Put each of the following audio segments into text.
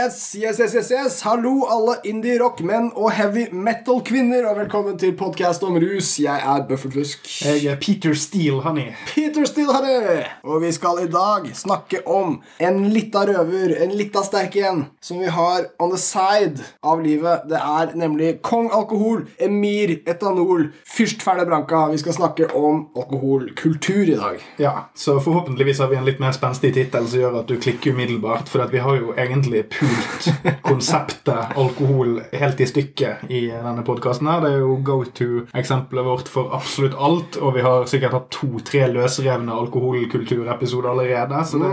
Yes, yes, yes, yes, yes. Hallo, alle indie-rock-menn og heavy metal-kvinner, og velkommen til podkast om rus. Jeg er Bøffelfusk. Jeg er Peter Steele, honey. Peter Steele Og vi skal i dag snakke om en lita røver, en lita sterk en, som vi har on the side av livet. Det er nemlig Kong Alkohol, Emir Etanol, Fyrst Ferne Branca. Vi skal snakke om alkoholkultur i dag. Ja, så forhåpentligvis har vi en litt mer spenstig tittel som gjør at du klikker umiddelbart, for vi har jo egentlig pult konseptet alkohol helt i stykket i denne podkasten. Det er jo go to-eksempelet vårt for absolutt alt, og vi har sikkert hatt to-tre løsrevne alkoholkulturepisoder allerede. Så det,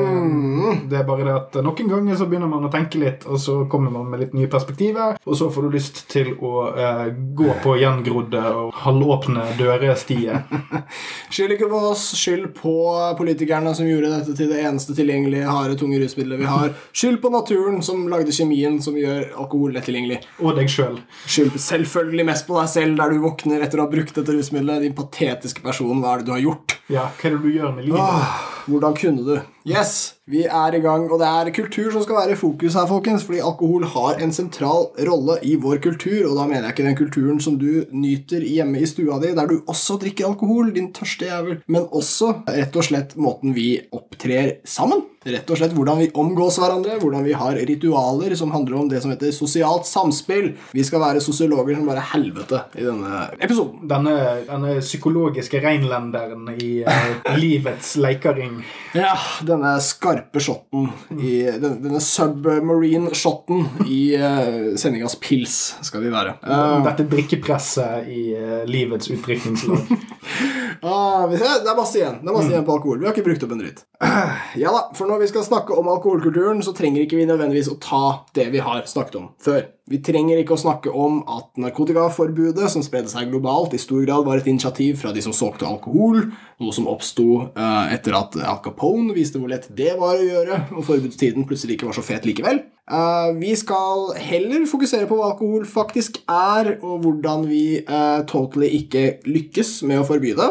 det, er bare det at noen ganger så begynner man å tenke litt, og så kommer man med litt nye perspektiver, og så får du lyst til å eh, gå på gjengrodde og halvåpne dørestier. Skyld ikke på oss, skyld på politikerne som gjorde dette til det eneste tilgjengelige harde, tunge rusmiddelet vi har. Skyld på naturen som lagde kjemien som gjør alkohol lett tilgjengelig. Og deg sjøl. Skyld selvfølgelig mest på deg selv der du våkner etter å ha brukt dette rusmiddelet. Din patetiske person, hva er det du har gjort? Ja, hva er det du gjør med livet? Åh, hvordan kunne du? Yes, vi er i gang, og det er kultur som skal være i fokus her, folkens. Fordi alkohol har en sentral rolle i vår kultur, og da mener jeg ikke den kulturen som du nyter hjemme i stua di, der du også drikker alkohol, din tørste jævel, men også rett og slett måten vi opptrer sammen. Rett og slett hvordan vi omgås hverandre, hvordan vi har ritualer som handler om det som heter sosialt samspill. Vi skal være sosiologer som bare helvete i denne episoden. Denne, denne psykologiske reinlenderen i uh, livets leikering. Ja, denne skarpe shotten i Denne, denne submarine-shotten i uh, sendingas pils skal vi være. Uh, Dette drikkepresset i uh, livets utdrikningslag. ah, det er masse igjen. Det er masse mm. igjen på alkohol. Vi har ikke brukt opp en dritt. Ja da, for når vi skal snakke om alkoholkulturen, så trenger ikke vi nødvendigvis å ta det vi har snakket om før. Vi trenger ikke å snakke om at narkotikaforbudet, som spredde seg globalt, i stor grad var et initiativ fra de som solgte alkohol, noe som oppsto uh, etter at Al Capone viste hvor lett det var å gjøre, og forbudstiden plutselig ikke var så fet likevel. Uh, vi skal heller fokusere på hva alkohol faktisk er, og hvordan vi uh, totally ikke lykkes med å forby det.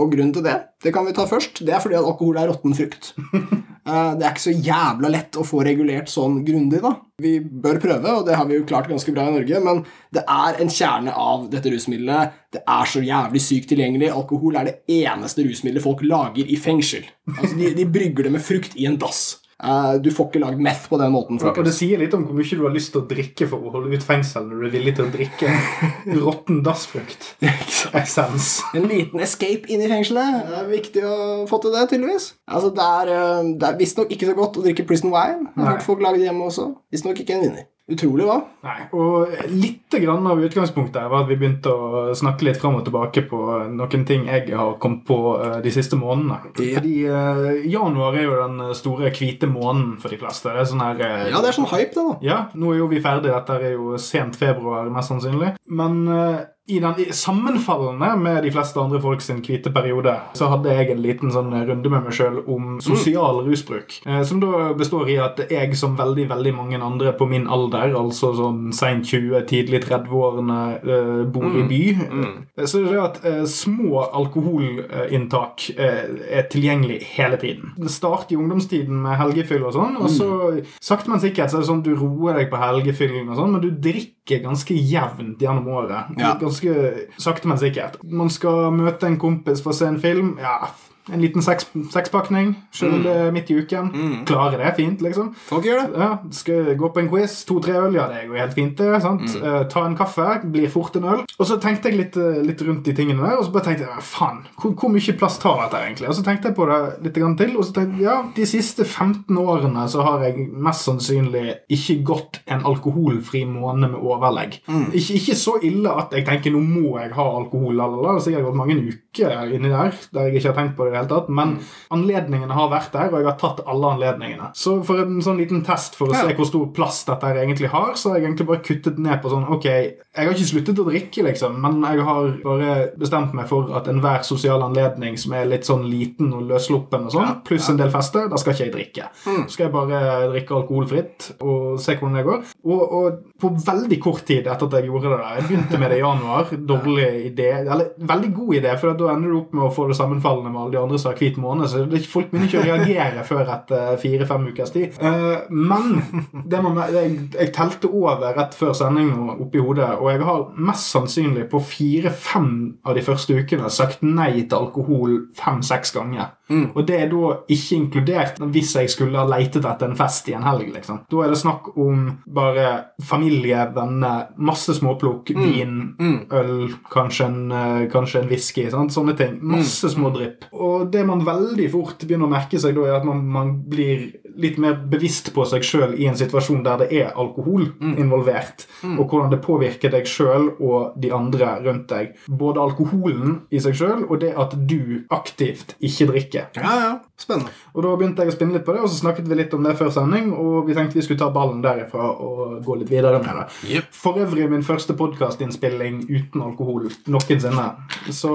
og grunnen til det, det kan vi ta først. Det er fordi at alkohol er råtten frukt. det er ikke så jævla lett å få regulert sånn grundig, da. Vi bør prøve, og det har vi jo klart ganske bra i Norge, men det er en kjerne av dette rusmiddelet. Det er så jævlig sykt tilgjengelig. Alkohol er det eneste rusmiddelet folk lager i fengsel. Altså, de, de brygger det med frukt i en dass. Uh, du får ikke lagd meth på den måten. Og Det sier litt om hvor mye du har lyst til å drikke for å holde ut fengsel når du er villig til å drikke råtten dassfrukt. Essens. En liten escape inn i fengselet. Det er viktig å få til det, tydeligvis. Altså, Det er, eh, det er visstnok ikke så godt å drikke prison wine. Jeg har hørt folk lage det hjemme også. Visstnok ikke en vinner. Utrolig, hva? Nei, og Litt grann av utgangspunktet var at vi begynte å snakke litt fram og tilbake på noen ting jeg har kommet på eh, de siste månedene. Ja. Fordi uh, januar er jo den store hvite måneden for de fleste. Det er sånn her, uh, ja, det er sånn hype, det, da. Ja, Nå er jo vi ferdig. Dette er jo sent februar, mest sannsynlig. Men uh, i den sammenfallende med de fleste andre folk sin hvite periode, så hadde jeg en liten sånn runde med meg sjøl om sosial rusbruk. Eh, som da består i at jeg, som veldig veldig mange andre på min alder, altså sånn seint 20, tidlig 30-årene, eh, bor i by. Mm. Mm. Så det er at eh, små alkoholinntak er tilgjengelig hele tiden. Det starter i ungdomstiden med helgefyll og sånn, og så sakte, men sikkert så er det sånn du roer deg på helgefyllen og sånn, men du drikker ganske jevnt gjennom året. Ja ganske sakte, men sikkert. Man skal møte en kompis for å se en film. Ja, en liten seks, sekspakning, selv mm. midt i uken. Mm. Klarer det fint, liksom. Folk gjør det. Ja, skal gå på en quiz, to-tre øl, ja, det går helt fint. det, sant? Mm. Uh, ta en kaffe, blir fort en øl. Og så tenkte jeg litt, uh, litt rundt de tingene der, og så bare tenkte jeg faen, hvor, hvor, mye plass tar dette egentlig? Og så tenkte jeg på det litt til, og så tenkte jeg ja, de siste 15 årene så har jeg mest sannsynlig ikke gått en alkoholfri måned med overlegg. Mm. Ikke, ikke, så ille at jeg tenker nå må jeg ha alkohol, eller, det har sikkert gått mange uker inni der der jeg ikke har tenkt på det hele tatt, men mm. anledningene har vært der, og jeg har tatt alle anledningene. Så for en sånn liten test for å se hvor stor plass dette egentlig har, så har jeg egentlig bare kuttet ned på sånn Ok, jeg har ikke sluttet å drikke, liksom, men jeg har bare bestemt meg for at enhver sosial anledning som er litt sånn liten og løssluppen og sånn, pluss en del fester, da skal ikke jeg drikke. Mm. Så skal jeg bare drikke alkoholfritt og se hvordan det går. Og, og, på veldig kort tid etter at jeg gjorde det der Jeg begynte med det i januar. Dårlig idé, eller veldig god idé, for da ender du opp med å få det sammenfallende med alle de andre som har hvit måned, så folk begynner ikke å reagere før etter fire-fem ukers tid. Eh, men må, jeg, jeg telte over rett før sending nå oppi hodet, og jeg har mest sannsynlig på fire-fem av de første ukene sagt nei til alkohol fem-seks ganger. Mm. Og det er da ikke inkludert hvis jeg skulle ha leitet etter en fest i en helg. liksom. Da er det snakk om bare familie, venner, masse småplukk, vin, Mm. øl, kanskje en, eh, kanskje en whisky. Sant? Sånne ting. Masse små drypp. Og det man veldig fort begynner å merke seg, da er at man, man blir litt mer bevisst på seg sjøl i en situasjon der det er alkohol involvert, og hvordan det påvirker deg sjøl og de andre rundt deg. Både alkoholen i seg sjøl og det at du aktivt ikke drikker. Ja, ja. Spennende. Og Da begynte jeg å spinne litt på det, og så snakket vi litt om det før sending. Og vi tenkte vi skulle ta ballen derifra og gå litt videre med det. Yep. For øvrig min første podkastinnspilling uten alkohol noensinne. Så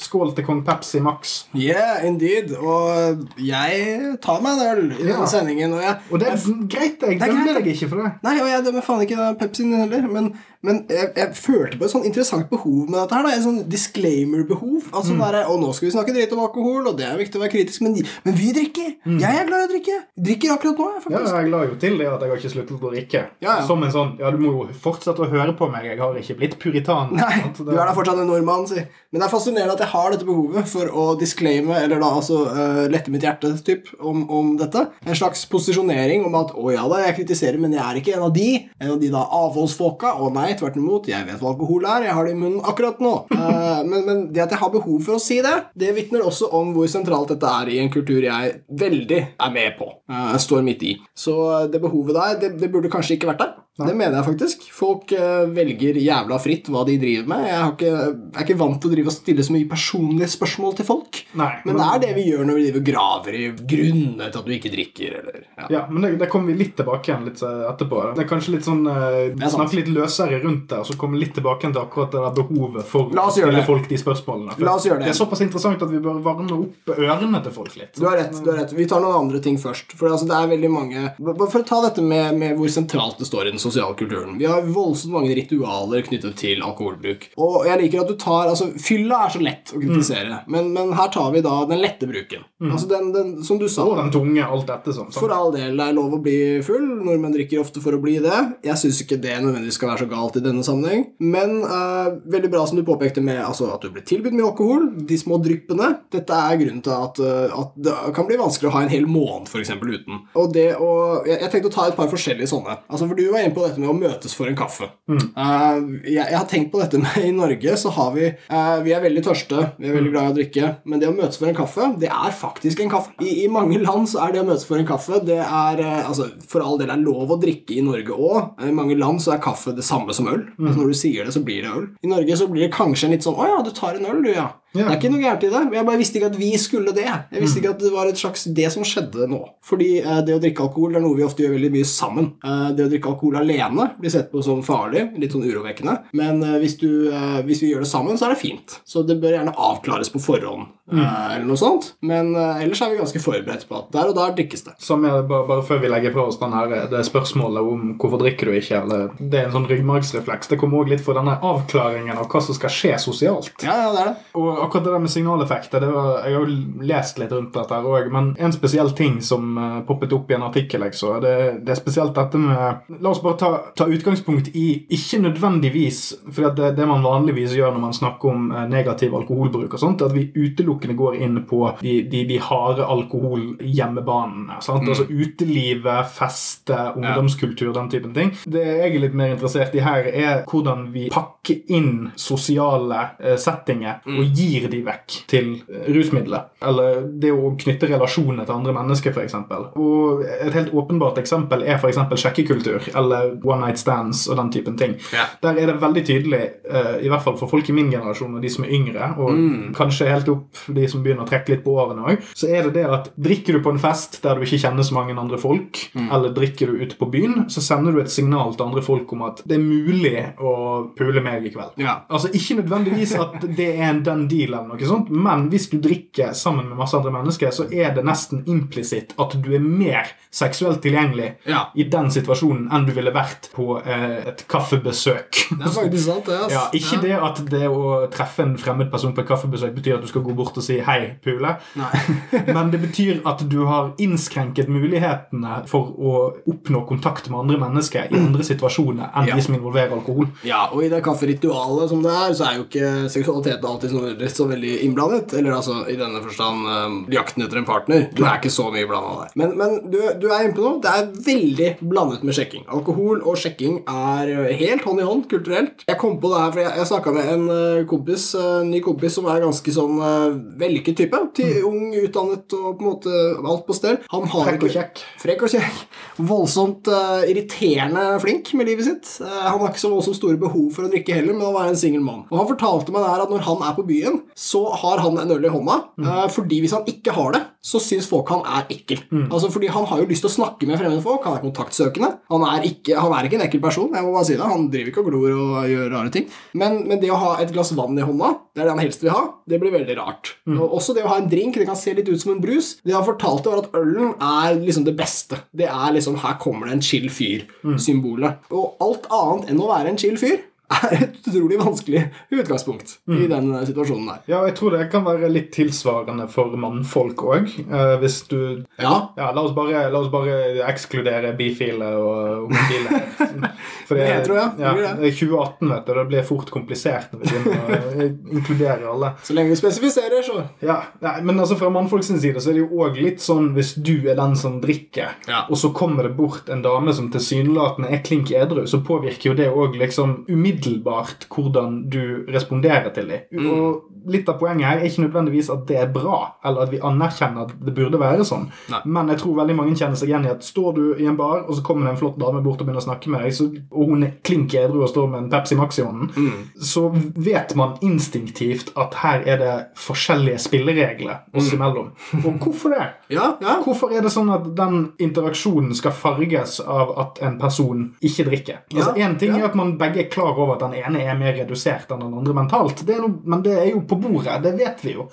skål til Kong Pepsi Max. Yeah, indeed. Og jeg tar meg en øl Ja. sendingen. Og, jeg, Og det er jeg, greit, jeg er dømmer deg ikke for det. Nei, og jeg dømmer faen ikke Pepsien heller. Men, men jeg, jeg følte på et sånn interessant behov med dette her. da En sånn disclaimer-behov. Altså Mm. der, Og nå skal vi snakke dritt om alkohol, og det er viktig å være kritisk, men, men vi drikker. Jeg er glad i å drikke. Drikker akkurat nå, jeg, faktisk. Ja, jeg la jo til det at jeg har ikke sluttet å drikke. Ja, ja. Som en sånn Ja, du må jo fortsette å høre på meg. Jeg har ikke blitt puritan. Nei, det... du er da fortsatt en nordmann, si. Men det er fascinerende at jeg har dette behovet for å disclaime, eller da altså uh, lette mitt hjerte typ, om, om dette. En slags posisjonering om at å ja da, jeg kritiserer, men jeg er ikke en av de. En av de da avholdsfolka. Å nei, tvert imot, jeg vet hva alkohol er, jeg har det i munnen akkurat nå. Uh, men, men det at jeg har behov for å si det, det vitner også om hvor sentralt dette er i en kultur jeg veldig er med på. Uh, står midt i. Så det behovet der, det, det burde kanskje ikke vært der. Det mener jeg faktisk. Folk eh, velger jævla fritt hva de driver med. Jeg, har ikke, jeg er ikke vant til å drive og stille så mye personlige spørsmål til folk. Nei, Men det er det vi gjør når vi driver graver i grunnene til at du ikke drikker. Eller, ja. Ja, men det, det kommer vi litt tilbake igjen litt etterpå. etterpå. Det er kanskje litt sånn eh, er. Snakke litt løsere rundt det, og så komme litt tilbake igjen til akkurat det der behovet for å stille det. folk de spørsmålene. La oss gjøre det. det er såpass interessant at vi bør varme opp ørene til folk litt. Du har rett. du har rett. Vi tar noen andre ting først. For altså, det er veldig mange Bare for å ta dette med, med hvor sentralt det står i den sosiale kulturen. Vi har voldsomt mange ritualer knyttet til alkoholbruk. Og jeg liker at du tar altså, Fylla er så lett å kritisere, men, men her tar vi da den lette bruken. Altså den, den, som du sa. Og den tunge, alt dette sånn. For all del, det er lov å bli full. Nordmenn drikker ofte for å bli det. Jeg syns ikke det nødvendigvis skal være så galt i denne sammenheng. Men uh, veldig bra som du påpekte med altså, at du blir tilbudt mye alkohol. De små dryppene. Dette er grunnen til at, uh, at det kan bli vanskelig å ha en hel måned for eksempel, uten. Og det å, jeg, jeg tenkte å ta et par forskjellige sånne. Altså, for Du var inne på dette med å møtes for en kaffe. Eh, jeg, jeg har tenkt på dette med I Norge så har vi uh, Vi er veldig tørste, vi er veldig glad i å drikke, men det å møtes for en kaffe, det er faktisk en kaffe. I, i mange land så er det å møtes for en kaffe Det er uh, altså, For all del er lov å drikke i Norge òg. I mange land så er kaffe det samme som øl. Altså, når du sier det, så blir det øl. I Norge så blir det kanskje en litt sånn Å ja, du tar en øl, du, ja. Ja. Det er ikke noe gærent i det. Jeg bare visste ikke at vi skulle det. Jeg visste ikke at det var et slags det som skjedde nå. Fordi eh, det å drikke alkohol det er noe vi ofte gjør veldig mye sammen. Eh, det å drikke alkohol alene blir sett på som farlig, litt sånn urovekkende. Men eh, hvis, du, eh, hvis vi gjør det sammen, så er det fint. Så det bør gjerne avklares på forhånd, eh, eller noe sånt. Men eh, ellers er vi ganske forberedt på at der og der drikkes det. Som jeg, bare, bare før vi legger fra oss den her, det spørsmålet om hvorfor drikker du ikke, eller det er en sånn ryggmargsrefleks. Det kommer også litt for denne avklaringen av hva som skal skje sosialt. Ja, ja, det er det. Og akkurat det der med signaleffekter det var, Jeg har jo lest litt rundt dette her òg, men en spesiell ting som eh, poppet opp i en artikkel så, det, det er spesielt dette med La oss bare ta, ta utgangspunkt i Ikke nødvendigvis For det, det man vanligvis gjør når man snakker om eh, negativ alkoholbruk, og sånt, at vi utelukkende går inn på de, de, de harde alkoholhjemmebanene. sant? Altså utelivet, feste, ungdomskultur, den typen ting. Det jeg er litt mer interessert i her, er hvordan vi pakker inn sosiale eh, settinger og gir de vekk til eh, rusmidler. Eller det å knytte relasjoner til andre mennesker, f.eks. Og et helt åpenbart eksempel er f.eks. sjekkekultur eller one night stands og den typen ting. Ja. Der er det veldig tydelig, eh, i hvert fall for folk i min generasjon og de som er yngre, og kanskje helt opp de som begynner å trekke litt på årene òg, så er det det at drikker du på en fest der du ikke kjenner så mange andre folk, eller drikker du ute på byen, så sender du et signal til andre folk om at det er mulig å pule meg i kveld. Ja. Altså Ikke nødvendigvis at det er en done homofil, eller noe sånt, men hvis du drikker sammen med masse andre mennesker, så er det nesten implisitt at du er mer seksuelt tilgjengelig Ja. i den situasjonen enn du ville vært på eh, et kaffebesøk. Det er faktisk sant, yes. Ja, ikke det at det å treffe en fremmed person på et kaffebesøk betyr at du skal gå bort og si 'hei, pule', men det betyr at du har innskrenket mulighetene for å oppnå kontakt med andre mennesker i andre situasjoner enn Ja. de som involverer alkohol. Ja, og i det kafferitualet som det er, så er jo ikke seksualiteten alltid så, så veldig innblandet. Eller altså, i denne forstand um, jakten etter en partner. Du er ikke så mye blanda der. Men, men du, du er inne på noe. Det er veldig blandet med sjekking. Alkohol og sjekking er eh, helt hånd i hånd kulturelt. Jeg kom på det her, for jeg, jeg snakka med en eh, kompis, eh, en ny kompis som er ganske sånn uh, vellykket type. Til, Ung, utdannet og på en måte alt på stell. Han har Frekk og kjekk. Frekk og kjekk. Voldsomt uh, irriterende flink med livet sitt. Uh, han har ikke så voldsomt store behov for å drikke heller, men å være en singel mann. Og Han fortalte meg der at når han er på byen, så har han en øl i hånda. eh, fordi hvis han ikke har det, så syns folk han er ekkel. Altså fordi Han har jo lyst til å snakke med fremmede folk. Han er kontaktsøkende. Han er ikke, han er ikke en ekkel person. jeg må bare si det. Han driver ikke og glor og gjør rare ting. Men, men det å ha et glass vann i hånda, det er det han helst vil ha, det blir veldig rart. Og også det å ha en drink, det kan se litt ut som en brus. Det han fortalte, var at ølen er liksom det beste. Det er liksom Her kommer det en chill fyr-symbolet. Og alt annet enn å være en chill fyr er et utrolig vanskelig utgangspunkt i den situasjonen der. Ja, og jeg tror det kan være litt tilsvarende for mannfolk òg. Eh, hvis du Ja, Ja, la oss bare, la oss bare ekskludere bifile og homofile. For Det tror jeg. ja. Det er 2018, vet du. Det blir fort komplisert når vi begynner å inkludere alle. så lenge vi spesifiserer, så Ja, nei, men altså Fra mannfolk sin side så er det jo òg litt sånn hvis du er den som drikker, Ja. og så kommer det bort en dame som tilsynelatende er klink edru, så påvirker jo det òg liksom umiddelbart hvordan du responderer til dem. Mm. Og litt av poenget her er ikke nødvendigvis at det er bra, eller at vi anerkjenner at det burde være sånn. Nei. Men jeg tror veldig mange kjenner seg igjen i at står du i en bar, og så kommer det en flott dame bort og begynner å snakke med deg, så, og hun er klink edru og står med en Pepsi Max i hånden, Mm. så vet man instinktivt at her er det forskjellige spilleregler Mm. oss imellom. Og hvorfor det? Ja, ja. Hvorfor er det sånn at den interaksjonen skal farges av at en person ikke drikker? Altså, en ting er at man begge er klar over at den ene er mer redusert enn den andre mentalt, det noe, men det er jo på bordet. Det vet vi jo.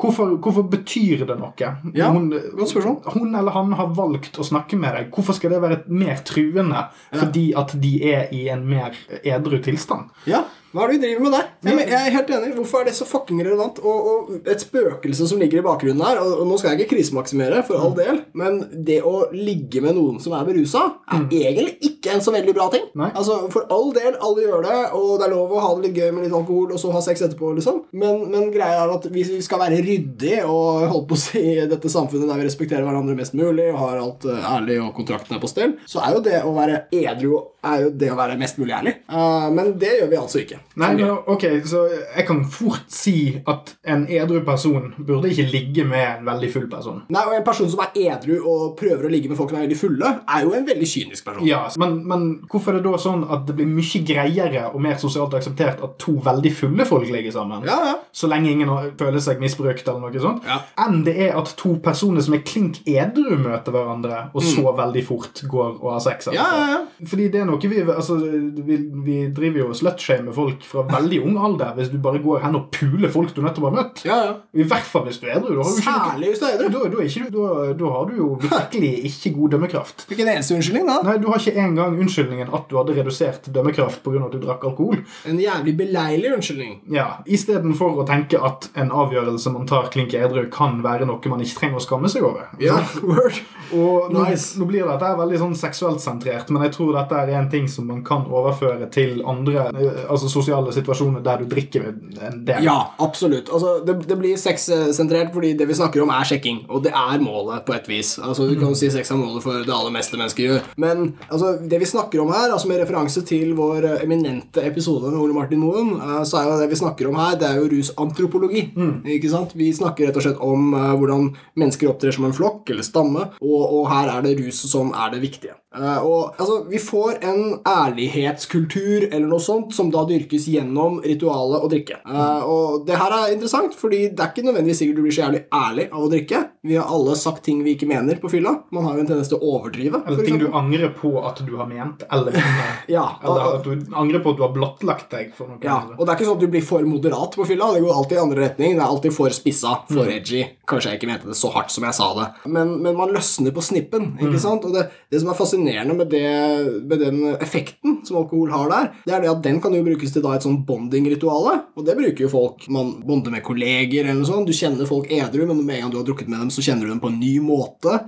Hvorfor, hvorfor betyr det noe? Mm. Ja, hun, hun eller han har valgt å snakke med deg. Hvorfor skal det være mer truende fordi at de er i en mer edru tilstand? Ja, hva er det vi driver med der? Jeg, men, jeg er helt enig. Hvorfor er det så fucking relevant? Og, og et spøkelse som ligger i bakgrunnen her Og, og nå skal jeg ikke krisemaksimere, for all del, men det å ligge med noen som er berusa, er egentlig ikke en så veldig bra ting. Nei. Altså, For all del, alle gjør det, og det er lov å ha det litt gøy med litt alkohol og så ha sex etterpå, liksom. Men, men greia er at vi skal være ryddig og holde på å si dette samfunnet der vi respekterer hverandre mest mulig og har alt eh, ærlig og kontrakten er på stell, så er jo det å være edru er jo det å være mest mulig ærlig. Uh, men det gjør vi altså ikke. Nei, men ok, så Jeg kan fort si at en edru person burde ikke ligge med en veldig full person. Nei, og En person som er edru og prøver å ligge med folk som er veldig fulle, er jo en veldig kynisk person. Ja, men, men hvorfor er det da sånn at det blir mye greiere og mer sosialt akseptert at to veldig fulle folk ligger sammen? Ja, ja. Så lenge ingen føler seg misbrukt, eller noe sånt. Ja. Enn det er at to personer som er klink edru, møter hverandre og så veldig fort går og har sex. Mm. Ja, ja, ja. Fordi det er noe vi Altså, vi, vi driver jo og slutshamer folk fra veldig ung alder hvis du bare går hen og puler folk du nettopp har møtt. ja, ja. I hvert fall hvis du er edru. Særlig hvis du er edru. da, da, ikke, du- da, da har du jo virkelig ikke god dømmekraft. Ikke en eneste unnskyldning, da. Nei, Du har ikke engang unnskyldningen at du hadde redusert dømmekraft pga. at du drakk alkohol. En jævlig beleilig unnskyldning. Ja, Istedenfor å tenke at en avgjørelse man tar klink edru, kan være noe man ikke trenger å skamme seg over. Ja, word. Og nå, Nice. nå blir dette veldig sånn seksuelt sentrert, men jeg tror dette er en ting som man kan overføre til andre eh, altså sosiale situasjoner der du drikker en del. Ja, absolutt. Altså, det, det blir sexsentrert fordi det vi snakker om, er sjekking. Og det er målet, på et vis. Altså, Du kan jo si sex er målet for det aller meste mennesker gjør. Men altså, det vi snakker om her, altså med referanse til vår eminente episode med Ole Martin Moen, eh, så er jo det vi snakker om her, det er jo rusantropologi. Ikke sant? Vi snakker rett og slett om eh, hvordan mennesker opptrer som en flokk eller stamme, og, og her er det rus som er det viktige. Eh, og altså, Vi får en ærlighetskultur eller noe sånt som da dyrkes gjennom ritualet å drikke. Eh, og Det her er interessant, fordi det er ikke nødvendigvis sikkert du blir så jævlig ærlig av å drikke. Vi har alle sagt ting vi ikke mener på fylla. Man har jo en tendens til å overdrive. Eller ting du angrer på at du har ment, eller. Ja, Eller at du angrer på at du har blottlagt deg for noe. ja, og det er ikke sånn at du blir for moderat på fylla. Det går alltid i andre retning. Det er alltid for spissa, for edgy. Kanskje jeg ikke mente det så hardt som jeg sa det. Men, men man løsner på snippen. ikke sant? Og det, det som er fascinerende med, det, med den effekten som alkohol har der, det er det at den kan jo brukes til da et sånn bonding-rituale. Og det bruker jo folk. Man bonder med kolleger eller noe sånt. Du kjenner folk edru, men med en gang du har drukket med dem, så kjenner du dem på en ny måte.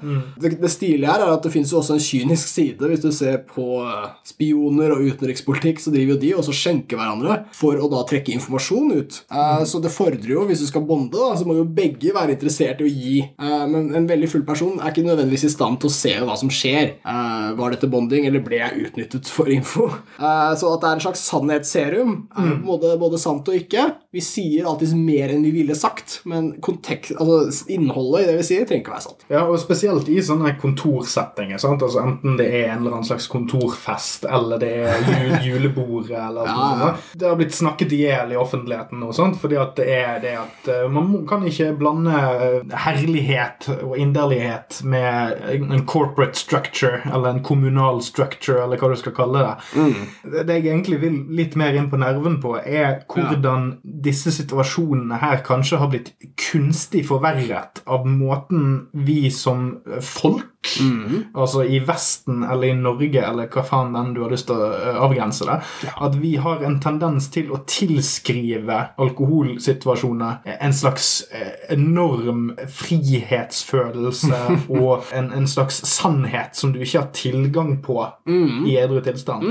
Det, det stilige her er at det finnes jo også en kynisk side. Hvis du ser på eh, spioner og utenrikspolitikk, så driver jo de også og skjenker hverandre for å da trekke informasjon ut. Eh, Så det fordrer jo, hvis du skal bonde, da, så må jo begge være interessert i å gi. Uh, Men en veldig full person er ikke nødvendigvis i stand til å se hva som skjer. Eh, Var dette bonding, eller ble jeg utnyttet for info? Eh, Så at det er en slags sannhetsserum, er både, både sant og ikke. Vi sier alltid mer enn vi ville sagt, men kontekst, altså innholdet i det vi sier, trenger ikke være sant. Ja, og spesielt i sånne kontorsettinger. sant? Altså Enten det er en eller annen slags kontorfest, eller det er jul, julebordet, eller noe ja. sånt. Det har blitt snakket i hjel i offentligheten, og sånt, fordi at det er det at eh, man kan ikke blande eh, herlighet og inderlighet med en corporate structure, eller en kommunal structure, eller hva du skal kalle det. Det det jeg egentlig vil litt mer inn på nerven på, er hvordan disse situasjonene her kanskje har blitt kunstig forverret av måten vi som folk, altså i Vesten eller i Norge eller hva faen den du har lyst til å eh, avgrense det, at vi har en tendens til å tilskrive alkoholsituasjoner en slags eh, enorm frihetsfølelse og en, en slags sannhet som du ikke har tilgang på i edru tilstand.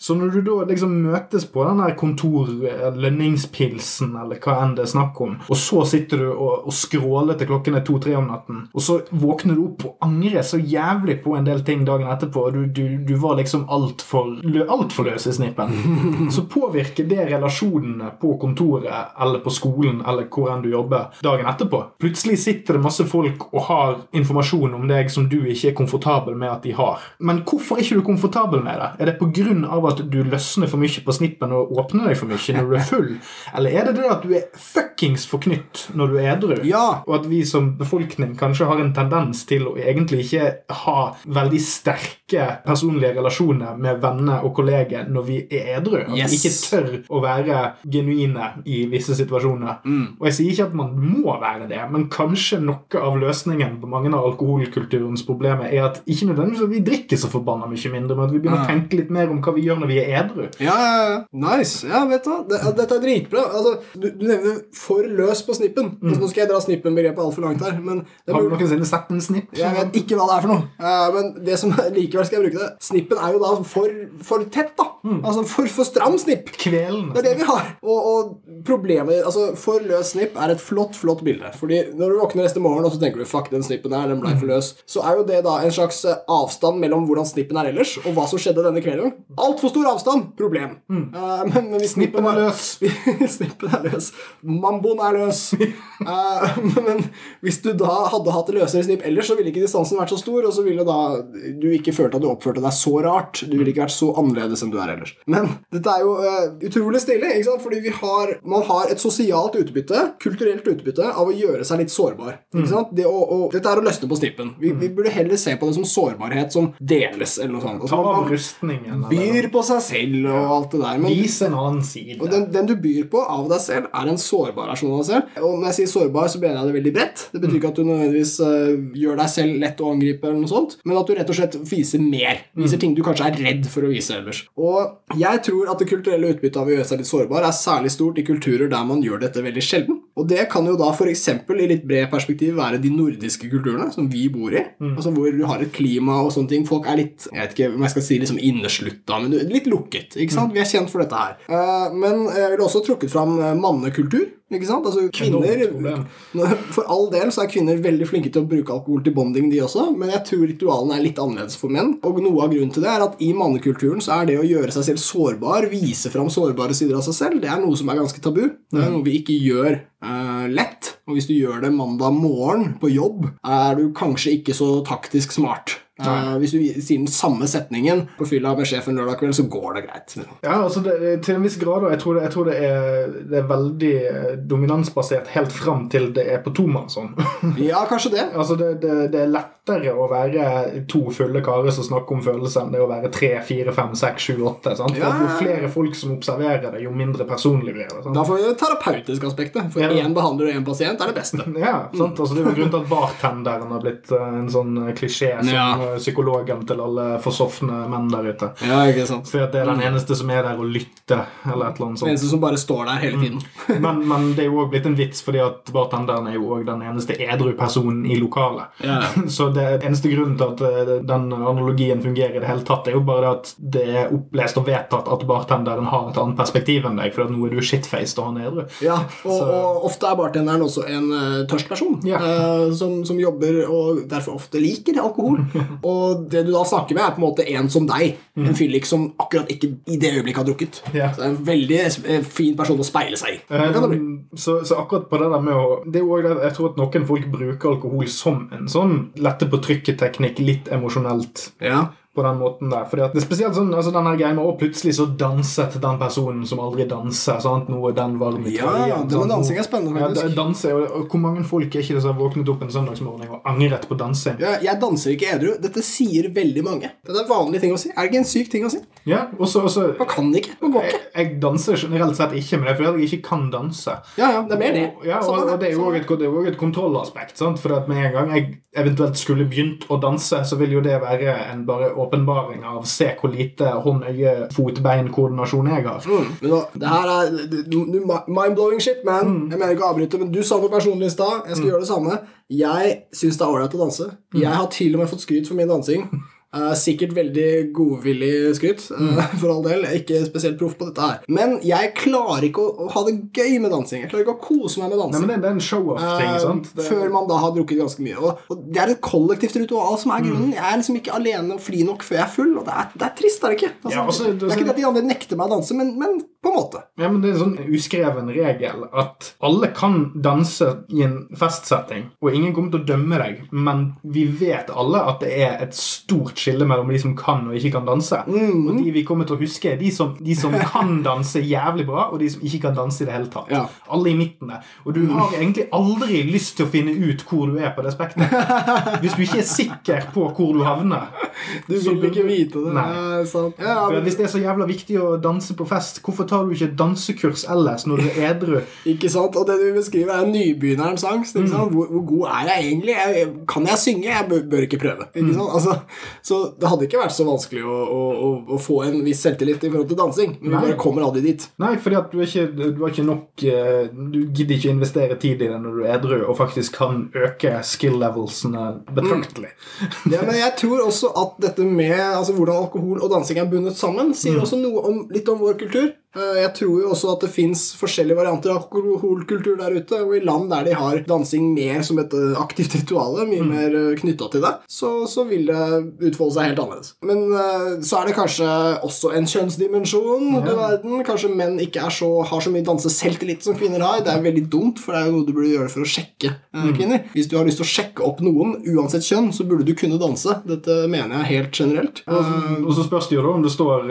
Så når du da liksom møtes på den der kontor eh, lønningspilsen eller hva enn det er snakk om, og så sitter du og, og skråler til klokken er to-tre om natten, og så våkner du opp og angrer så jævlig på en del ting dagen etterpå, du, du, du var liksom altfor alt for løs i snippen, så påvirker det relasjonene på kontoret eller på skolen eller hvor enn du jobber dagen etterpå. Plutselig sitter det masse folk og har informasjon om deg som du ikke er komfortabel med at de har. Men hvorfor er ikke du komfortabel med det? Er det på av at du løsner for mye på snippen og åpner deg for mye når du er full? Eller er det det at du er fuckings forknytt når du er edru? Ja. Og at vi som befolkning kanskje har en tendens til å egentlig ikke ha veldig sterke personlige relasjoner med venner og kolleger når vi er edru. At Yes. vi ikke tør å være genuine i visse situasjoner. Og jeg sier ikke at man må være det, men kanskje noe av løsningen på mange av alkoholkulturens problemer er at ikke nødvendigvis at vi drikker så forbanna mye mindre, men at vi begynner å tenke litt mer om hva vi gjør når vi er edru. Ja, ja, ja. Nice. Ja, vet du hva. Det, dette er dritbra. Altså, du, du nevner 'for løs på snippen'. Altså, nå skal jeg dra snippen-begrepet altfor langt her, men det Har du noensinne sett en snipp? jeg vet ikke hva det er for noe. Uh, men det som likevel skal jeg bruke det Snippen er jo da for, for tett, da. Altså for, for stram snipp. Kvelen. Det er det vi har. Og, og problemet Altså, for løs snipp er et flott, flott bilde. Fordi når du våkner neste morgen og så tenker du 'fuck, den snippen der, den ble for løs', så er jo det da en slags eh, avstand mellom hvordan snippen er ellers, og hva som skjedde denne kvelden. Altfor stor avstand. Problem. Eh, men, men Snippen er løs. Snippen er løs. Mamboen er løs. uh, men hvis du da hadde hatt løsere snipp ellers, så ville ikke distansen vært så stor, og så ville da du ikke følt at du oppførte deg så rart. Du ville ikke vært så annerledes enn du er ellers. Men dette er jo uh, utrolig stilig, ikke sant? fordi vi har, man har et sosialt utbytte, kulturelt utbytte, av å gjøre seg litt sårbar. Ikke sant? Det å, å, dette er å løsne på snippen. Vi, vi burde heller se på det som sårbarhet som deles, eller noe sånt. Altså, man, av man rustningen. byr på seg selv og alt det der. Men Vis en annen side. og den, den du byr på av deg selv, er en sårbar versjon av deg selv. Og når jeg sier sårbar, så mener jeg det veldig bredt. Det betyr ikke at du nødvendigvis uh, gjør deg selv lett å angripe, eller noe sånt, men at du rett og slett viser mer. Viser ting du kanskje er redd for å vise ellers. Og jeg tror at det kulturelle utbyttet av å gjøre seg litt sårbar er særlig stort i kulturer der man gjør dette veldig sjelden. Og det kan jo da f.eks. i litt bred perspektiv være de nordiske kulturene som vi bor i. Altså Hvor du har et klima og sånne ting. Folk er litt jeg vet ikke om jeg skal si liksom inneslutta, men litt lukket. ikke sant? Vi er kjent for dette her. Eh, men jeg ville også trukket fram eh, mannekultur. Ikke sant? Altså kvinner. For all del så er kvinner veldig flinke til å bruke alkohol til bonding, de også, men jeg tror ritualene er litt annerledes for menn. Og noe av grunnen til det er at i mannekulturen så er det å gjøre seg selv sårbar, vise fram sårbare sider av seg selv, det er noe som er ganske tabu. Det er noe vi ikke gjør Uh, lett. Og hvis du gjør det mandag morgen på jobb, er du kanskje ikke så taktisk smart. Eh, hvis du sier den samme setningen på fylla med sjefen lørdag kveld, så går det greit. Ja, altså det, Til en viss grad. Og jeg tror, det, jeg tror det, er, det, er, veldig eh, dominansbasert helt fram til det er på tomannshånd. ja, kanskje det. altså det, det, er lettere å være to fulle karer som snakker om følelser, enn det å være tre, fire, fem, seks, sju, åtte. Sant? For ja. Jo flere folk som observerer det, jo mindre personlig blir det. Da får vi det terapeutiske aspektet. For én ja. behandler og én pasient er det beste. Ja, sant? Altså, det er jo grunnen til at bartenderen har blitt eh, en sånn klisjé. som ja psykologen til alle forsofne menn der ute. Ja, ikke sant. For det er den eneste som er der og lytter. eller et eller annet sånt. Den eneste som bare står der hele tiden. Mm. men, men, det er jo òg blitt en vits, fordi at bartenderen er jo òg den eneste edru personen i lokalet. Ja. Så det eneste grunnen til at eh, den analogien fungerer i det hele tatt, er jo bare det at det er opplest og vedtatt at bartenderen har et annet perspektiv enn deg, for nå er du shitfaced og han er edru. Ja, og, og, ofte er bartenderen også en uh, tørst person ja. uh, som, som, jobber og derfor ofte liker alkohol. Og det du da snakker med, er på en måte en som deg. Mm. En fyllik som akkurat ikke i det øyeblikket har drukket. Yeah. Så det er en veldig eh, fin person å speile seg i. Um, så, så, akkurat på det der med å det er også, Jeg tror at noen folk bruker alkohol som en sånn lette på trykket-teknikk, litt emosjonelt. Ja på den måten der. Fordi at det er spesielt sånn, altså denne greia med å plutselig så danset den personen som aldri danser. sant? Noe den varme mitt Ja, ja, det med dansing er spennende, faktisk. Ja, danse, og, Hvor mange folk er ikke det som har våknet opp en søndagsmorgen og angret på dansing? Ja, jeg danser ikke edru. Dette sier veldig mange. Det er en vanlig ting å si. Er det ikke en syk ting å si? Ja, også, også, Man kan ikke. Man går ikke. Jeg, jeg, danser generelt sett ikke, men det er fordi jeg ikke kan danse. Ja, ja, det er mer det. Og, ja, og, og det er jo òg et, et, kontrollaspekt. sant? For at med en gang jeg eventuelt skulle begynt å danse, så vil jo det være en bare åpenbaring av se hvor lite hånd-øye-fot-bein-koordinasjon jeg har. Mm. Men nå, det her er mind-blowing shit, man. Mm. Jeg mener ikke å avbryte, men du sa noe personlig i stad. Jeg skal mm. gjøre det samme. Jeg syns det er ålreit å danse. Mm. Jeg har til og med fått skryt for min dansing. Sikkert veldig godvillig skryt, mm. for all del. Jeg er ikke spesielt proff på dette her. Men jeg klarer ikke å, ha det gøy med dansing. Jeg klarer ikke å kose meg med dansing. Nei, men det, er en show-off-ting, sant? Det... Før man da har drukket ganske mye. Og, Det er et kollektivt ritual som er mm. grunnen. Mm. Jeg er liksom ikke alene og fri nok før jeg er full, og det er, det er trist, er det ikke? Altså, ja, altså, det, det, er ikke det at de andre nekter meg å danse, men, men, på en måte. Ja, men Det er en sånn uskreven regel at alle kan danse i en festsetting, og ingen kommer til å dømme deg, men vi vet alle at det er et stort skille mellom de som kan og ikke kan danse. Mm. Og de vi kommer til å huske, er de som, de som kan danse jævlig bra, og de som ikke kan danse i det hele tatt. Ja. Alle i midten der. Og du har egentlig aldri lyst til å finne ut hvor du er på det spekteret. Hvis du ikke er sikker på hvor du havner. Du vil ikke vite det. Nei. Ja, men... Hvis det er så jævla viktig å danse på fest, hvorfor tar du ikke dansekurs ellers når du er edru? ikke sant? Og det du beskriver, er nybegynnerens angst. Mm. Hvor, hvor, god er jeg egentlig? Jeg, kan jeg synge? Jeg bør, bør ikke prøve. Ikke mm. altså, så det hadde ikke vært så vanskelig å, å, å, få en viss selvtillit i forhold til dansing. Men Nei. vi bare kommer aldri dit. Nei, fordi at du er ikke, du er ikke nok eh, Du gidder ikke investere tid i det når du er edru, og faktisk kan øke skill levelsene betraktelig. Mm. Ja, men jeg tror også at dette med altså, hvordan alkohol og dansing er bundet sammen, sier mm. også noe om, litt om vår kultur. Eh, jeg tror jo også at det fins forskjellige varianter av alkoholkultur der ute. Og i land der de har dansing mer som et eh, aktivt ritual, mye mm. mer eh, knytta til det, så, så, vil det utfolde seg helt annerledes. Men så er det kanskje også en kjønnsdimensjon ja. til verden. Kanskje menn ikke så, har så mye danseselvtillit som kvinner har. Det er veldig dumt, for det er jo noe du burde gjøre for å sjekke mm. kvinner. Hvis du har lyst til å sjekke opp noen, uansett kjønn, så burde du kunne danse. Dette mener jeg helt generelt. Og, og så spørs det jo da om det står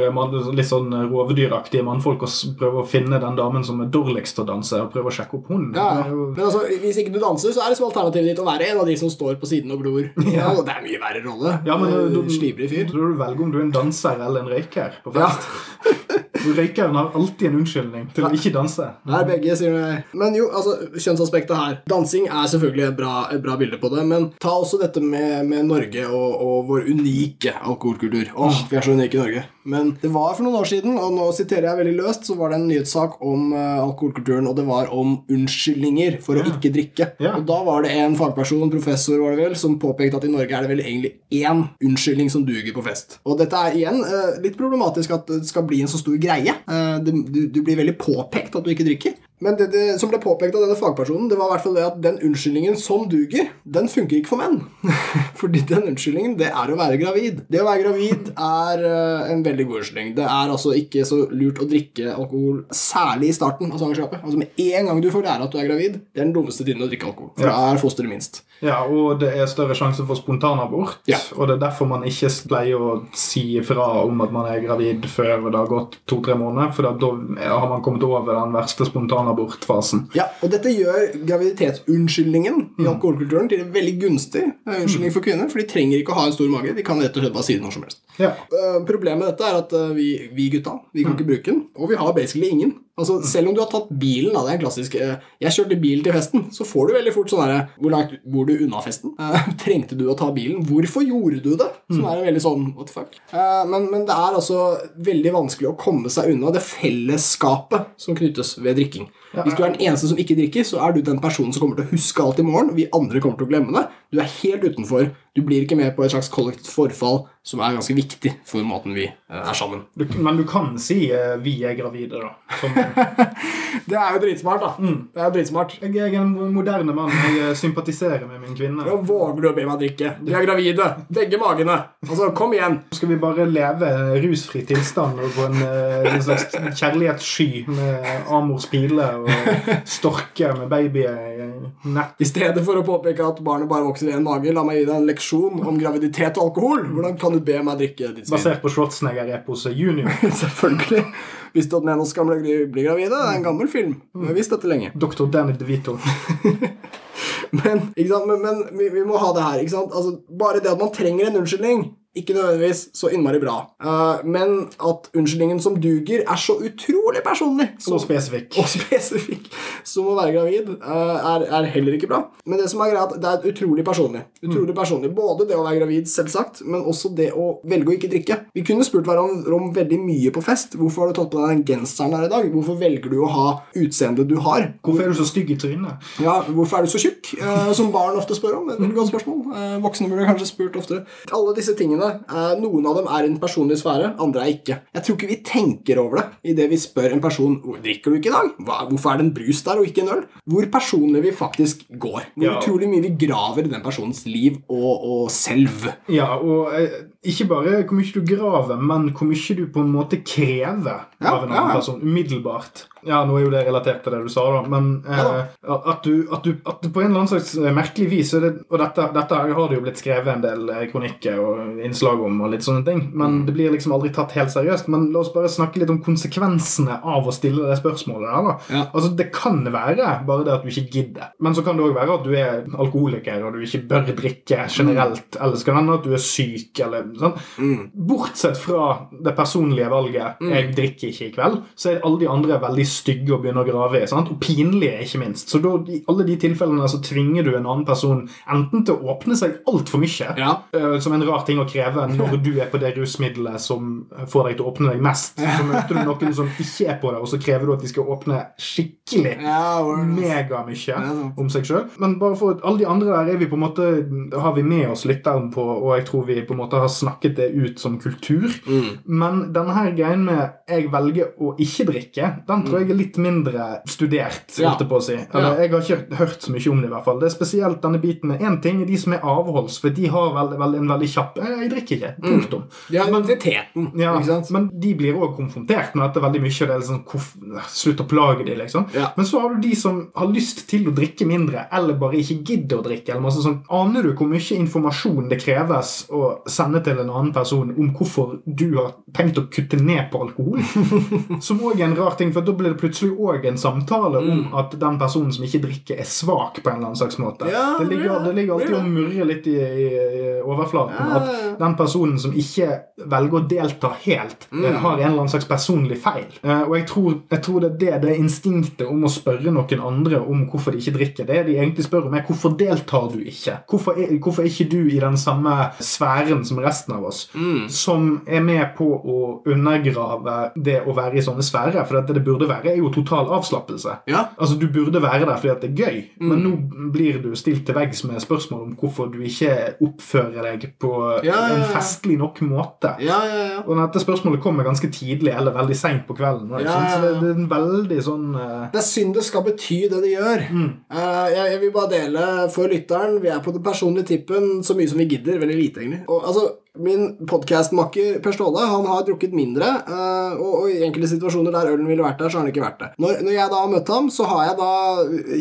litt sånn rovdyraktige mannfolk folk å prøve å finne den damen som er dårligst til å danse, og prøve å sjekke opp hun. Ja, Men altså, hvis ikke du danser, så er det som alternativet ditt å være en av de som står på siden og glor. Ja. det er mye verre rolle. Ja, men du, du, fyr. Tror du velger om du er en danser eller en røyker på fest. Røykeren har alltid en unnskyldning til å ikke danse. Nei, begge sier det. Men jo, altså, kjønnsaspektet her. Dansing er selvfølgelig et bra, et bra bilde på det, men ta også dette med, med Norge og, og, vår unike alkoholkultur. Åh, vi er så unike i Norge. Men det var for noen år siden, og nå siterer jeg veldig løst, så var det en nyhetssak om uh, alkoholkulturen, og det var om unnskyldninger for å ikke drikke. Og da var det en fagperson, professor var det vel, som påpekte at i Norge er det vel egentlig én unnskyldning som duger på fest. Og dette er igjen uh, litt problematisk at det skal bli en så stor greie. Du, du, blir veldig påpekt at du ikke drikker. Men det, det som ble påpekt av denne fagpersonen, det var i hvert fall det at den unnskyldningen som duger, den funker ikke for menn. Fordi den unnskyldningen, det er å være gravid. Det å være gravid er uh, en veldig god unnskyldning. Det er altså ikke så lurt å drikke alkohol, særlig i starten av svangerskapet. Altså Med en gang du får lære at du er gravid, det er den dummeste tiden å drikke alkohol. For da er fosteret minst. Ja, og det er større sjanse for spontanabort. Ja. Og det er derfor man ikke pleier å si ifra om at man er gravid før det har gått to-tre måneder. For da har man kommet over den verste spontanabortfasen. Ja, og dette gjør graviditetsunnskyldningen i alkoholkulturen til en veldig gunstig eh, unnskyldning for kvinner. For de trenger ikke å ha en stor mage. De kan rett og slett bare si det når som helst. Ja. Uh, problemet med dette er at uh, vi, vi gutta vi kan ikke bruke den, og vi har basically ingen. Altså, Selv om du har tatt bilen, da, det er en klassisk uh, Jeg kjørte bil til festen, så får du veldig fort sånn herre Hvor langt bor du unna festen? trengte du å ta bilen? Hvorfor gjorde du det? Som er en veldig sånn what the fuck. Men, men, det er altså veldig vanskelig å komme seg unna det fellesskapet som knyttes ved drikking. Hvis du er den eneste som ikke drikker, så er du den personen som kommer til å huske alt i morgen, vi andre kommer til å glemme det. Du er helt utenfor. Du blir ikke med på et slags kollektivt forfall som er ganske viktig for måten vi er sammen. Du, men du kan si uh, 'vi er gravide', da. Som... det er jo dritsmart, da. Mm. Det er dritsmart. Jeg er en moderne mann. Jeg eh, sympatiserer med min kvinne. Ja, våger du å be meg drikke? Vi er gravide. Begge magene. Altså, kom igjen. Skal vi bare leve rusfri tilstand og på en, eh, en slags kjærlighetssky med Amors pile og storke med babyer i nett? I stedet for å påpeke at barnet bare vokser i en mage, la meg gi deg en leksjon om graviditet og alkohol. Hvordan kan du be meg drikke ditt svin? Basert på Schwarzenegger-eposet Junior. Selvfølgelig. Visste du at menos og skal bli gravide? Det er en gammel film. Vi har visst dette lenge. Dr. Danny DeVito. men, men, men vi, vi, må ha det her. Altså, bare det at man trenger en unnskyldning ikke nødvendigvis så innmari bra. Uh, men at unnskyldningen som duger, er så utrolig personlig så, og spesifikk. Og spesifikk som å være gravid, uh, er, er, heller ikke bra. Men det som er greit, det er utrolig personlig. Utrolig mm. personlig. Både det å være gravid, selvsagt, men også det å velge å ikke drikke. Vi kunne spurt hverandre om veldig mye på fest. Hvorfor har du tatt på deg den genseren her i dag? Hvorfor velger du å ha utseendet du har? Hvorfor er du så stygg i trynet? Ja, Hvorfor er du så tjukk? Uh, som barn ofte spør om. Et godt spørsmål. voksne burde kanskje spurt oftere. Alle disse tingene Eh, noen av dem er en personlig sfære, andre er ikke. Jeg tror ikke vi tenker over det idet vi spør en person drikker du ikke i dag. Hvorfor er det en brus der og ikke en øl? Hvor personlig vi faktisk går. Hvor ja. utrolig mye vi graver i den personens liv og, og selv. Ja, og eh, ikke bare hvor mye du graver, men hvor mye du på en måte krever ja, av en annen ja, person umiddelbart. Ja, nå er jo det relatert til det du sa, da, men eh, at, du, at, du, at, du, på en eller annen slags eh, merkelig vis Og dette, dette, har det jo blitt skrevet en del eh, kronikker og innslag om, og litt sånne ting, men mm. det blir liksom aldri tatt helt seriøst. Men la oss bare snakke litt om konsekvensene av å stille det spørsmålet der, da. Ja. Altså, det kan være bare det at du ikke gidder, men så kan det òg være at du er alkoholiker og du ikke bør drikke generelt, mm. eller skal det hende at du er syk, eller sånn. Mm. Bortsett fra det personlige valget. 'jeg drikker ikke i kveld', så er alle de andre veldig stygge å begynne å grave i. Og pinlige, ikke minst. Så da, i alle de tilfellene så tvinger du en annen person enten til å åpne seg altfor mye, ja. uh, som en rar ting å kreve når du er på det rusmiddelet som får deg til å åpne deg mest. Så møter du noen som ikke er på det, og så krever du at de skal åpne skikkelig ja, megamye om seg sjøl. Men bare for alle de andre der er vi på en måte har vi med oss lytteren på, og jeg tror vi på en måte har snakket det ut som kultur. Mm. Men denne her greien med 'jeg velger å ikke drikke', den tror jeg jeg er litt mindre studert. Ja. på å si. Eller, Jeg har ikke hørt så mye om det. i hvert fall. Det er spesielt denne biten én ting er de som er avholds, for de har vel, vel, en veldig kjapp Jeg drikker ikke. Mm. Punktum. Mm. Ja, identiteten. Ja, men de blir òg konfrontert med dette veldig mye. og det er liksom, Slutt å plage dem, liksom. Ja. Men så har du de som har lyst til å drikke mindre, eller bare ikke gidder å drikke. eller masse sånn. Aner du hvor mye informasjon det kreves å sende til en annen person om hvorfor du har tenkt å kutte ned på alkohol? som òg er en rar ting, for da blir det plutselig òg en samtale mm. om at den personen som ikke drikker, er svak på en eller annen slags måte. Ja, det, ligger, det, ligger, alltid ja. og murrer litt i, i, i overflaten at den personen som ikke velger å delta helt, mm. Eh, har en eller annen slags personlig feil. Uh, og jeg tror, jeg tror, det er det, det instinktet om å spørre noen andre om hvorfor de ikke drikker. Det de egentlig spør om, er hvorfor deltar du ikke? Hvorfor er, hvorfor er ikke du i den samme sfæren som resten av oss, mm. som er med på å undergrave det å være i sånne sfærer? For det, det burde være være, er jo total avslappelse. Ja. Altså, Du burde være der fordi at det er gøy, Mm. men nå blir du stilt til veggs med spørsmål om hvorfor du ikke oppfører deg på Ja, en festlig nok måte. Ja, ja, ja. Og dette spørsmålet kommer ganske tidlig eller veldig seint på kvelden. Så det, det er en veldig sånn uh... Det er synd det skal bety det det gjør. Eh, jeg, jeg vil bare dele for lytteren Vi er på den personlige tippen så mye som vi gidder. Veldig lite, egentlig. Og, altså, min podkastmakker Per Ståle han har drukket mindre, eh, og, i enkelte situasjoner der ølen ville vært der, så har han ikke vært det. Når, når jeg da har møtt ham, så har jeg da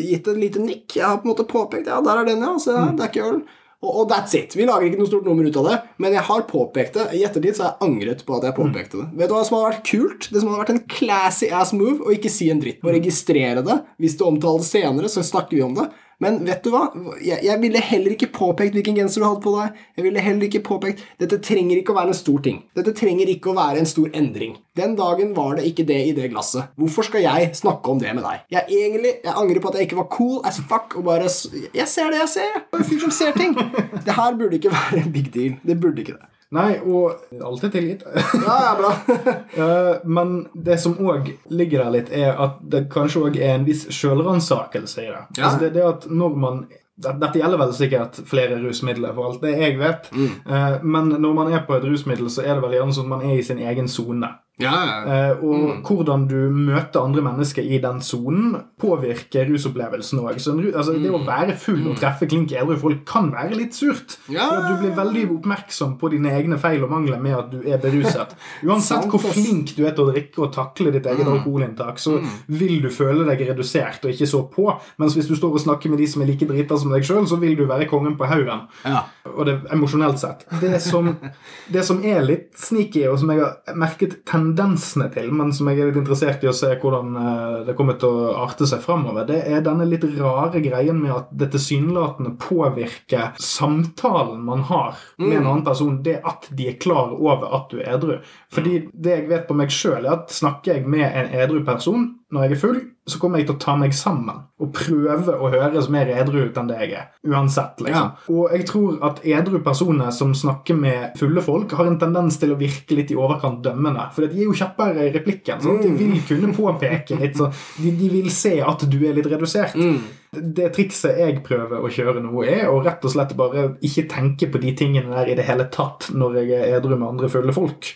gitt et lite nikk. Jeg har på en måte påpekt Ja, der er den, ja. Se der, det er ikke øl. Og, og that's it. Vi lager ikke noe stort nummer ut av det, men jeg har påpekt det. I ettertid så har jeg angret på at jeg påpekte det. Vet du hva som hadde vært kult? Det som hadde vært en classy ass move, å ikke si en dritt. Å registrere det. Hvis det omtales senere, så snakker vi om det. Men vet du hva? Jeg, jeg ville heller ikke påpekt hvilken genser du hadde på deg. Jeg ville heller ikke påpekt Dette trenger ikke å være en stor ting. Dette trenger ikke å være en stor endring. Den dagen var det ikke det i det glasset. Hvorfor skal jeg snakke om det med deg? Jeg egentlig, jeg angrer på at jeg ikke var cool as fuck og bare Jeg ser det jeg ser. Jeg er en fyr som ser ting. Det her burde ikke være en big deal. Det burde ikke det. Nei, og alltid tilgitt. Ja, ja, bra. Eh, men det som òg ligger der litt, er at det kanskje òg er en viss sjølransakelse i det. Ja. Altså det, det at når man dette gjelder vel sikkert flere rusmidler, for alt det jeg vet. Mm. men når man er på et rusmiddel, så er det vel gjerne sånn at man er i sin egen sone. Ja, ja. Eh, og hvordan du møter andre mennesker i den sonen, påvirker rusopplevelsen òg. Altså, det å være full og treffe klink edru folk kan være litt surt. Ja. For du blir veldig oppmerksom på dine egne feil og mangler med at du er beruset. Uansett hvor flink du er til å drikke og takle ditt eget alkoholinntak, så vil du føle deg redusert og ikke så på. Mens hvis du står og snakker med de som er like drita som deg sjøl, så vil du være kongen på haugen. ja. Og det emosjonelt sett. Det som, det som er litt sneaky, og som jeg har merket tendensene til, men som jeg er litt interessert i å se hvordan eh, det kommer til å arte seg framover, det er denne litt rare greien med at det tilsynelatende påvirker samtalen man har med en annen person, det at de er klar over at du er edru. Fordi det jeg vet på meg sjøl, er at snakker jeg med en edru person når jeg er full, så kommer jeg til å ta meg sammen og prøve å høres mer edru ut enn det jeg er. Uansett, liksom. Og jeg tror at edru personer som snakker med fulle folk, har en tendens til å virke litt i overkant dømmende. For de er jo kjappere i replikken. Sant? De vil kunne påpeke litt så de, de vil se at du er litt redusert. Det trikset jeg prøver å kjøre nå, er å rett og slett bare ikke tenke på de tingene der i det hele tatt når jeg er edru med andre fulle folk.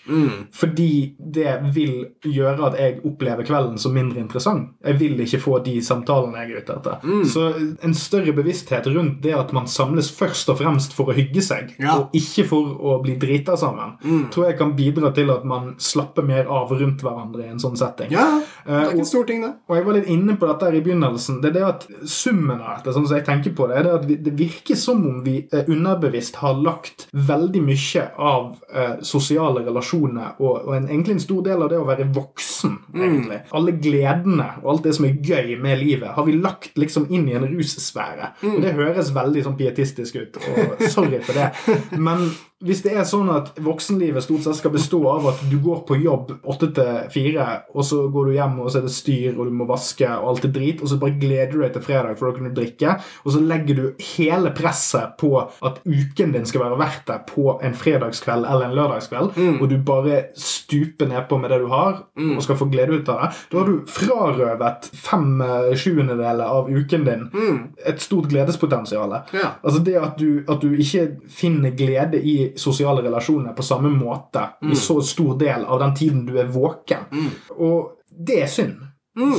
Fordi det vil gjøre at jeg opplever kvelden som mindre interessant. Jeg vil ikke få de samtalene jeg er ute etter. Så en større bevissthet rundt det at man samles først og fremst for å hygge seg, Ja. og ikke for å bli drita sammen, tror jeg kan bidra til at man slapper mer av rundt hverandre i en sånn setting. ja. Det Eh, er ikke en stor ting, det. og jeg var litt inne på dette her i begynnelsen. Det er det at Summen av dette, sånn som jeg tenker på det, er at det virker som om vi eh, underbevisst har lagt veldig mye av eh, sosiale relasjoner og, og en, egentlig en stor del av det å være voksen, egentlig. Alle gledene og alt det som er gøy med livet, har vi lagt liksom inn i en russfære. Og det høres veldig sånn pietistisk ut, og sorry for det. Men hvis det er sånn at voksenlivet stort sett skal bestå av at du går på jobb åtte til fire, og så går du hjem, og så er det styr, og du må vaske, og alt er drit, og så bare gleder du deg til fredag, for da kan du drikke, og så legger du hele presset på at uken din skal være verdt det på en fredagskveld eller en lørdagskveld, og du bare stuper nedpå med det du har, og skal få glede ut av det, da har du frarøvet fem eh, sjuendedeler av uken din et stort gledespotensial. Ja. Altså det at du, at du ikke finner glede i sosiale relasjoner på samme måte i så stor del av den tiden du er våken. Og det er synd.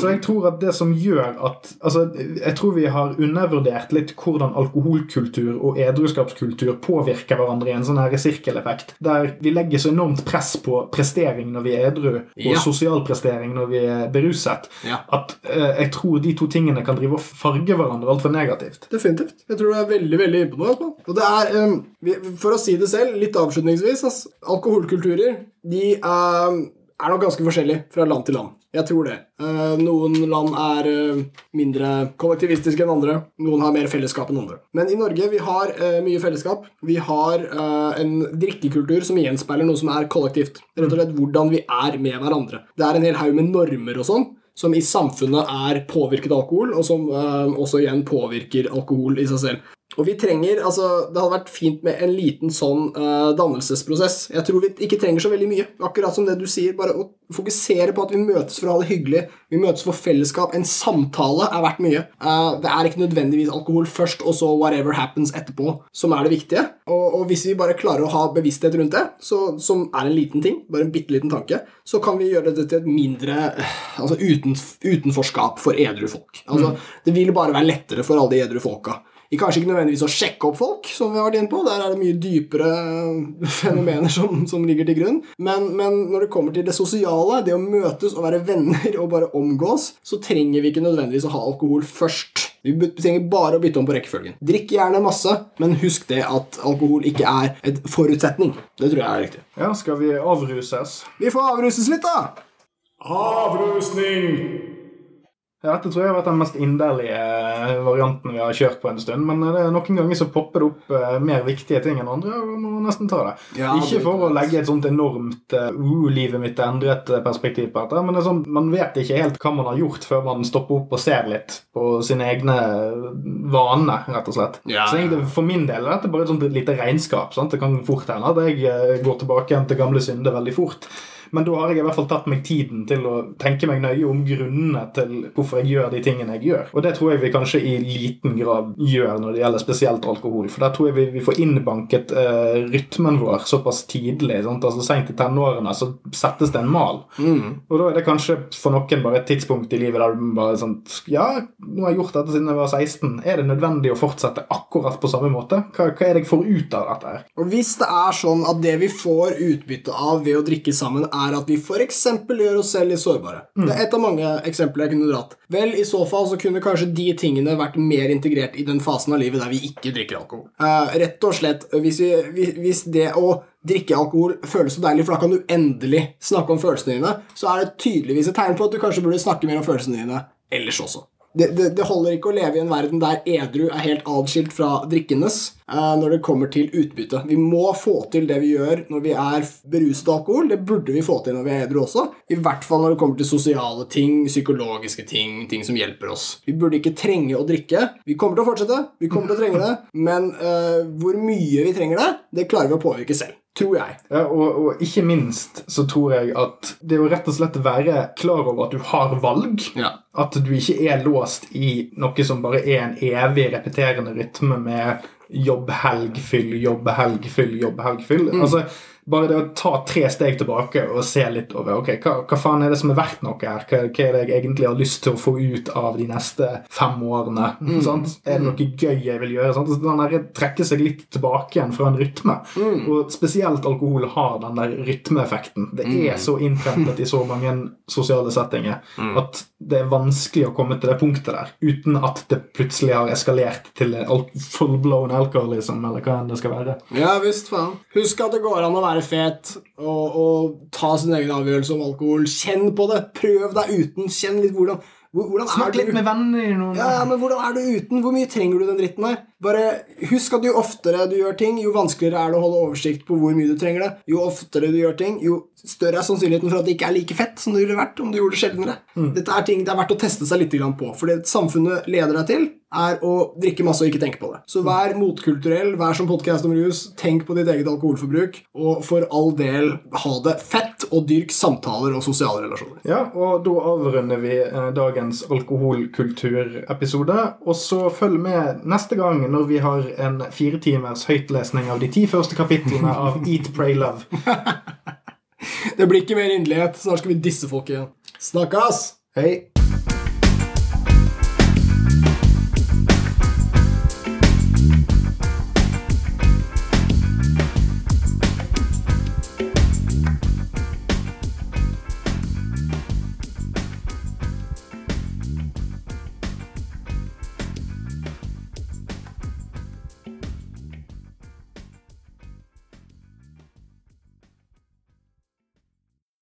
Så jeg tror at det som gjør at altså, Jeg tror vi har undervurdert litt hvordan alkoholkultur og edruskapskultur påvirker hverandre i en sånn her sirkeleffekt, der vi legger så enormt press på prestering når vi er edru, og Ja. sosial prestering når vi er beruset, Ja. at eh, jeg tror de to tingene kan drive og farge hverandre altfor negativt. Definitivt. Jeg tror du er veldig veldig inne på noe. Og det er, um, vi, For å si det selv, litt avslutningsvis altså, Alkoholkulturer de um, er nok ganske forskjellige fra land til land. Jeg tror det. Eh, noen land er eh, mindre kollektivistiske enn andre. Noen har mer fellesskap enn andre. Men i Norge vi har eh, mye fellesskap. Vi har en drikkekultur som gjenspeiler noe som er kollektivt. Rett og slett hvordan vi er med hverandre. Det er en hel haug med normer og sånn som i samfunnet er påvirket av alkohol, og som også igjen påvirker alkohol i seg selv. Og vi trenger, altså, Det hadde vært fint med en liten sånn uh, dannelsesprosess. Jeg tror vi ikke trenger så veldig mye. Akkurat som det du sier, bare å fokusere på at vi møtes for å ha det hyggelig. Vi møtes for fellesskap. En samtale er verdt mye. Uh, det er ikke nødvendigvis alkohol først, og så whatever happens etterpå, som er det viktige. Og, og hvis vi bare klarer å ha bevissthet rundt det, så, som er en liten ting, bare en bitte liten tanke, så kan vi gjøre det til et mindre altså uten, utenforskap for edru folk. Altså, mm. Det vil bare være lettere for alle de edru folka Kanskje ikke nødvendigvis å sjekke opp folk, som vi har vært inne på. Der er det mye dypere fenomener som, som ligger til grunn. Men, men, når det kommer til det sosiale, det å møtes og være venner og bare omgås, så trenger vi ikke nødvendigvis å ha alkohol først. Vi trenger bare å bytte om på rekkefølgen. Drikk gjerne masse, men husk det at alkohol ikke er et forutsetning. Det tror jeg er riktig. Ja, Skal vi avruses? Vi får avruses litt, da. Avrusning! Ja, dette tror jeg har vært den mest inderlige eh, varianten vi har kjørt på en stund. Men det er noen ganger så popper det opp uh, mer viktige ting enn andre, og man må nesten ta det. Ja, ikke for å legge et sånt enormt uh, livet mitt er endret perspektiv på dette, men det sånn, man vet ikke helt hva man har gjort før man stopper opp og ser litt på sine egne vaner, rett og slett. Ja, så egentlig, for min del er dette bare et sånt lite regnskap. Sant? Det kan fort hende at jeg går tilbake igjen til gamle synder veldig fort. Men da har jeg i hvert fall tatt meg tiden til å tenke meg nøye om grunnene til hvorfor jeg gjør de tingene jeg gjør. Og det tror jeg vi kanskje i liten grad gjør når det gjelder spesielt alkohol. For der tror jeg vi, vi får innbanket uh, rytmen vår såpass tidlig. Sant? altså Seint i tenårene så settes det en mal. Mm. Og da er det kanskje for noen bare et tidspunkt i livet der du bare sånn Ja, nå har jeg gjort dette siden jeg var 16. Er det nødvendig å fortsette akkurat på samme måte? Hva, hva er det jeg får ut av dette? her? Og Hvis det er sånn at det vi får utbytte av ved å drikke sammen, er er at vi f.eks. gjør oss selv litt sårbare. Mm. Det er et av mange eksempler jeg kunne dratt. Vel, i så fall så kunne kanskje de tingene vært mer integrert i den fasen av livet der vi ikke drikker alkohol. Uh, rett og slett, hvis, vi, hvis det å drikke alkohol føles så deilig, for da kan du endelig snakke om følelsene dine, så er det tydeligvis et tegn på at du kanskje burde snakke mer om følelsene dine ellers også. Det, det, det holder ikke å leve i en verden der edru er helt adskilt fra drikkenes. Eh, når det kommer til utbytte. Vi må få til det vi gjør når vi er beruset av alkohol. Det burde vi få til når vi er edru også. I hvert fall når det kommer til sosiale ting, psykologiske ting, ting som hjelper oss. Vi burde ikke trenge å drikke. Vi kommer til å fortsette, vi kommer til å trenge det, men uh, hvor mye vi trenger det, det klarer vi å påvirke selv. Tror jeg. Ja, og, og, ikke minst så tror jeg at det å rett og slett være klar over at du har valg. Ja. At du ikke er låst i noe som bare er en evig repeterende rytme med jobb, helg, fyll, jobb, helg, fyll, jobb, helg, fyll. Mm. Altså, bare det å ta tre steg tilbake og se litt over ok, hva, hva faen er det som er verdt noe her? Hva, hva, er det jeg egentlig har lyst til å få ut av de neste fem årene? Mm. Er det noe gøy jeg vil gjøre? Sant? Den der trekker seg litt tilbake igjen fra en rytme. Mm. Og spesielt alkohol har den der rytmeeffekten. Det er mm. så innprentet i så mange sosiale settinger mm. at det er vanskelig å komme til det punktet der uten at det plutselig har eskalert til full-blown alcoholism, eller hva enn det skal være. Ja visst, faen. Husk at det går an å være være fet og, og ta sin egen avgjørelse om alkohol. Kjenn på det. Prøv deg uten. Kjenn litt hvordan hvordan Snakk litt med venner. Noen. Ja, men hvordan er du uten? Hvor mye trenger du den dritten her? Bare Husk at jo oftere du gjør ting, jo vanskeligere er det å holde oversikt på hvor mye du trenger det. Jo oftere du gjør ting, jo større er sannsynligheten for at det ikke er like fett som det ville vært om du gjorde det sjeldnere. Mm. Dette er ting det er verdt å teste seg litt på. For det samfunnet leder deg til, er å drikke masse og ikke tenke på det. Så vær motkulturell, vær som podkast om rus, tenk på ditt eget alkoholforbruk, og for all del ha det fett, og dyrk samtaler og sosiale relasjoner. Ja, og da avrunder vi eh, dagens alkoholkulturepisode, og så følg med neste gang når vi har en fire timers høytlesning av de ti første kapitlene av Eat, Pray, Love. det blir ikke mer inderlighet. Snart skal vi disse folk igjen. Snakkes! Hei.